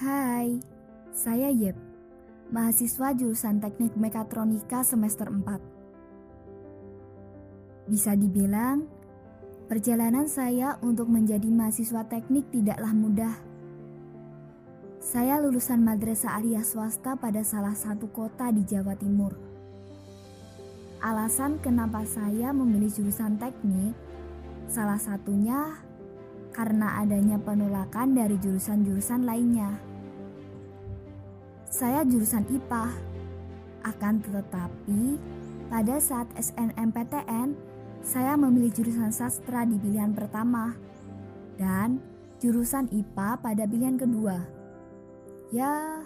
Hai, saya Yep, mahasiswa jurusan Teknik Mekatronika semester 4. Bisa dibilang, perjalanan saya untuk menjadi mahasiswa teknik tidaklah mudah. Saya lulusan madrasah aliyah swasta pada salah satu kota di Jawa Timur. Alasan kenapa saya memilih jurusan teknik, salah satunya karena adanya penolakan dari jurusan-jurusan lainnya. Saya jurusan IPA. Akan tetapi, pada saat SNMPTN, saya memilih jurusan sastra di pilihan pertama dan jurusan IPA pada pilihan kedua. Ya,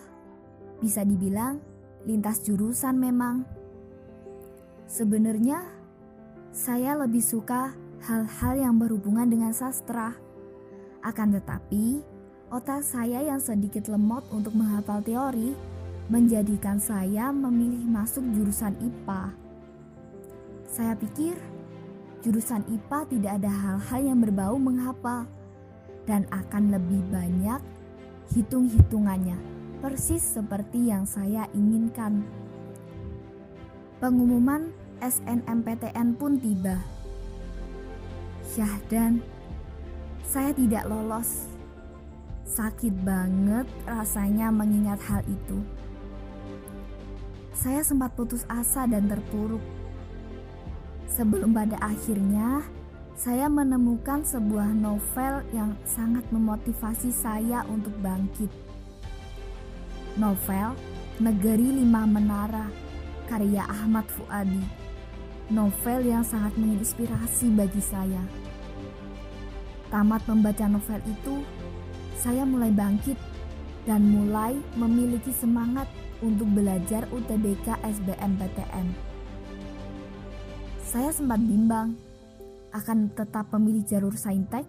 bisa dibilang lintas jurusan memang. Sebenarnya, saya lebih suka hal-hal yang berhubungan dengan sastra. Akan tetapi, Otak saya yang sedikit lemot untuk menghafal teori menjadikan saya memilih masuk jurusan IPA. Saya pikir jurusan IPA tidak ada hal-hal yang berbau menghafal dan akan lebih banyak hitung-hitungannya, persis seperti yang saya inginkan. Pengumuman SNMPTN pun tiba. Syahdan, saya tidak lolos. Sakit banget rasanya mengingat hal itu. Saya sempat putus asa dan terpuruk. Sebelum pada akhirnya, saya menemukan sebuah novel yang sangat memotivasi saya untuk bangkit. Novel Negeri Lima Menara karya Ahmad Fuadi. Novel yang sangat menginspirasi bagi saya. Tamat membaca novel itu, saya mulai bangkit dan mulai memiliki semangat untuk belajar UTBK SBMPTN. Saya sempat bimbang akan tetap memilih jalur saintek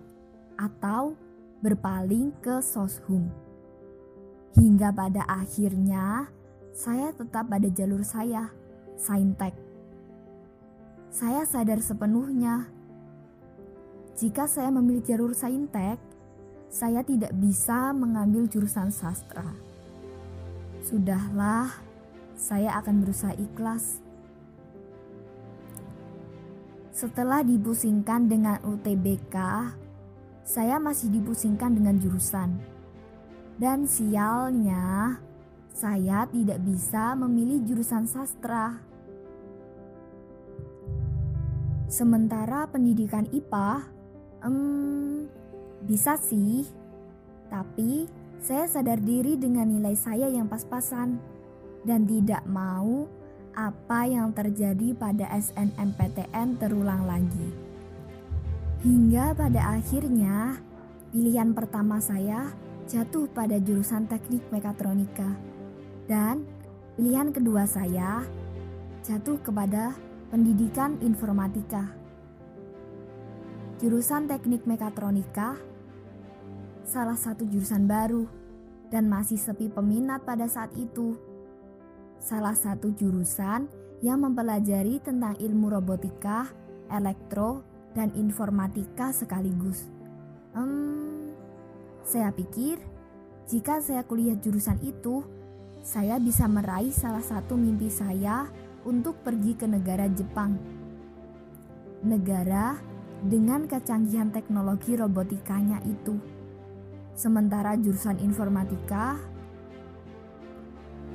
atau berpaling ke soshum. Hingga pada akhirnya saya tetap pada jalur saya, saintek. Saya sadar sepenuhnya jika saya memilih jalur saintek, saya tidak bisa mengambil jurusan sastra. Sudahlah, saya akan berusaha ikhlas. Setelah dipusingkan dengan UTBK, saya masih dipusingkan dengan jurusan. Dan sialnya, saya tidak bisa memilih jurusan sastra. Sementara pendidikan IPA, hmm, bisa sih, tapi saya sadar diri dengan nilai saya yang pas-pasan dan tidak mau apa yang terjadi pada SNMPTN terulang lagi. Hingga pada akhirnya, pilihan pertama saya jatuh pada jurusan teknik mekatronika. Dan pilihan kedua saya jatuh kepada pendidikan informatika. Jurusan teknik mekatronika salah satu jurusan baru dan masih sepi peminat pada saat itu. Salah satu jurusan yang mempelajari tentang ilmu robotika, elektro, dan informatika sekaligus. Hmm, saya pikir jika saya kuliah jurusan itu, saya bisa meraih salah satu mimpi saya untuk pergi ke negara Jepang. Negara dengan kecanggihan teknologi robotikanya itu. Sementara jurusan informatika,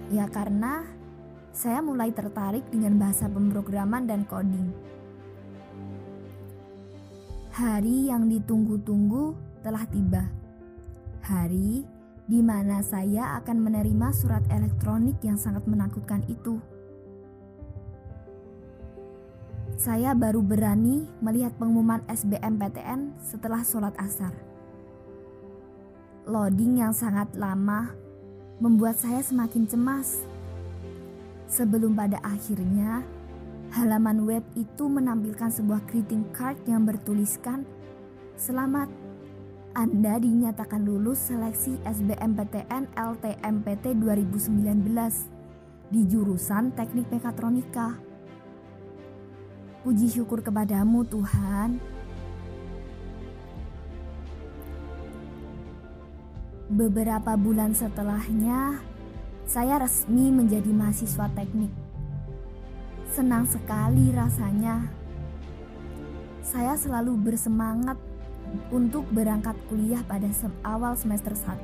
ya karena saya mulai tertarik dengan bahasa pemrograman dan coding. Hari yang ditunggu-tunggu telah tiba. Hari di mana saya akan menerima surat elektronik yang sangat menakutkan itu. Saya baru berani melihat pengumuman SBMPTN setelah sholat asar. Loading yang sangat lama membuat saya semakin cemas. Sebelum pada akhirnya, halaman web itu menampilkan sebuah greeting card yang bertuliskan Selamat, Anda dinyatakan lulus seleksi SBMPTN LTMPT 2019 di jurusan Teknik Mekatronika. Puji syukur kepadamu Tuhan Beberapa bulan setelahnya, saya resmi menjadi mahasiswa teknik. Senang sekali rasanya. Saya selalu bersemangat untuk berangkat kuliah pada awal semester 1.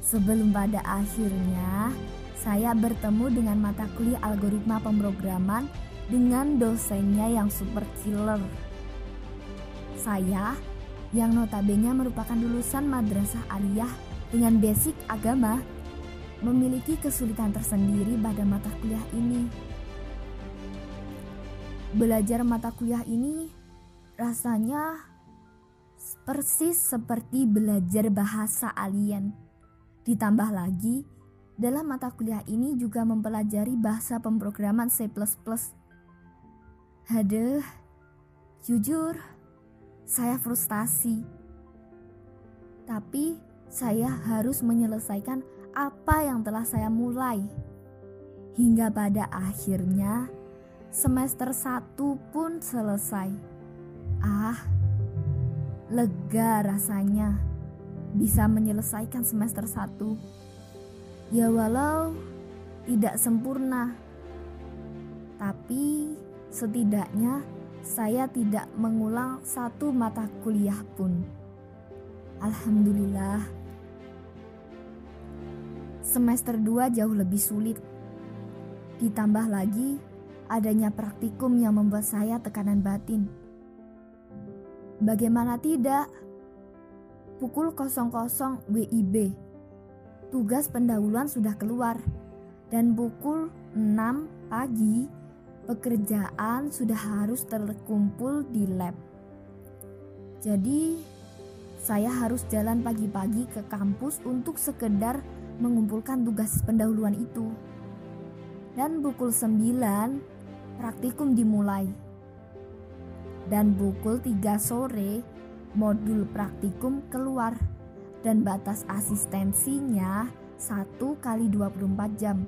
Sebelum pada akhirnya saya bertemu dengan mata kuliah algoritma pemrograman dengan dosennya yang super killer. Saya yang notabene merupakan lulusan madrasah aliyah dengan basic agama memiliki kesulitan tersendiri pada mata kuliah ini. Belajar mata kuliah ini rasanya persis seperti belajar bahasa alien. Ditambah lagi, dalam mata kuliah ini juga mempelajari bahasa pemrograman C++. Haduh, jujur, saya frustasi. Tapi saya harus menyelesaikan apa yang telah saya mulai. Hingga pada akhirnya semester satu pun selesai. Ah, lega rasanya bisa menyelesaikan semester satu. Ya walau tidak sempurna, tapi setidaknya saya tidak mengulang satu mata kuliah pun. Alhamdulillah. Semester 2 jauh lebih sulit. Ditambah lagi adanya praktikum yang membuat saya tekanan batin. Bagaimana tidak? Pukul 00 WIB. Tugas pendahuluan sudah keluar dan pukul 6 pagi pekerjaan sudah harus terkumpul di lab. Jadi, saya harus jalan pagi-pagi ke kampus untuk sekedar mengumpulkan tugas pendahuluan itu. Dan pukul 9, praktikum dimulai. Dan pukul 3 sore, modul praktikum keluar dan batas asistensinya 1 kali 24 jam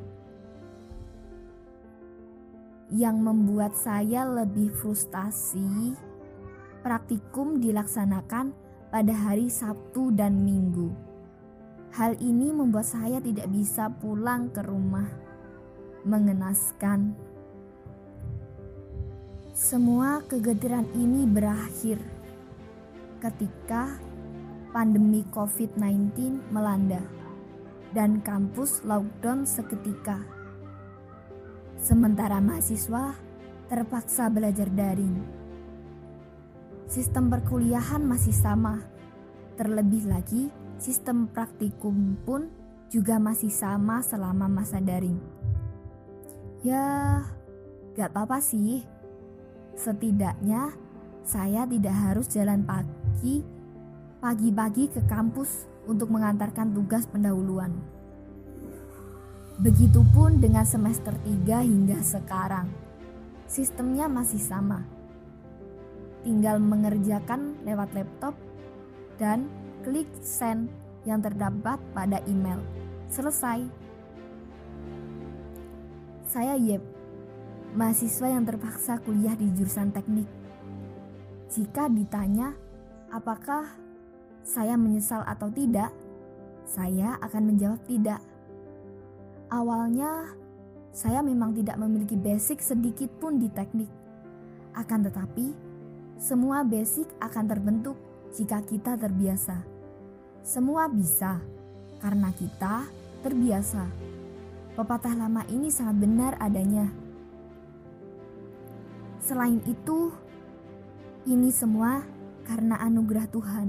yang membuat saya lebih frustasi, praktikum dilaksanakan pada hari Sabtu dan Minggu. Hal ini membuat saya tidak bisa pulang ke rumah. Mengenaskan. Semua kegetiran ini berakhir ketika pandemi COVID-19 melanda dan kampus lockdown seketika. Sementara mahasiswa terpaksa belajar daring. Sistem perkuliahan masih sama. Terlebih lagi, sistem praktikum pun juga masih sama selama masa daring. Ya, gak apa-apa sih. Setidaknya saya tidak harus jalan pagi pagi-pagi ke kampus untuk mengantarkan tugas pendahuluan. Begitupun dengan semester 3 hingga sekarang. Sistemnya masih sama. Tinggal mengerjakan lewat laptop dan klik send yang terdapat pada email. Selesai. Saya Yep, mahasiswa yang terpaksa kuliah di jurusan teknik. Jika ditanya apakah saya menyesal atau tidak, saya akan menjawab tidak Awalnya, saya memang tidak memiliki basic sedikit pun di teknik. Akan tetapi, semua basic akan terbentuk jika kita terbiasa. Semua bisa karena kita terbiasa. Pepatah lama ini sangat benar adanya. Selain itu, ini semua karena anugerah Tuhan.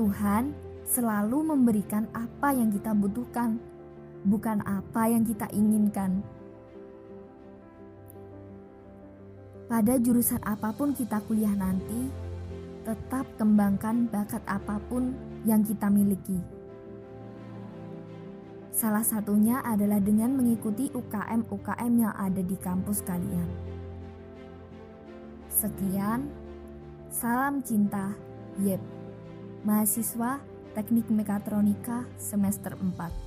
Tuhan selalu memberikan apa yang kita butuhkan bukan apa yang kita inginkan. Pada jurusan apa pun kita kuliah nanti, tetap kembangkan bakat apa pun yang kita miliki. Salah satunya adalah dengan mengikuti UKM-UKM yang ada di kampus kalian. Sekian, salam cinta, Yep, mahasiswa Teknik Mekatronika semester 4.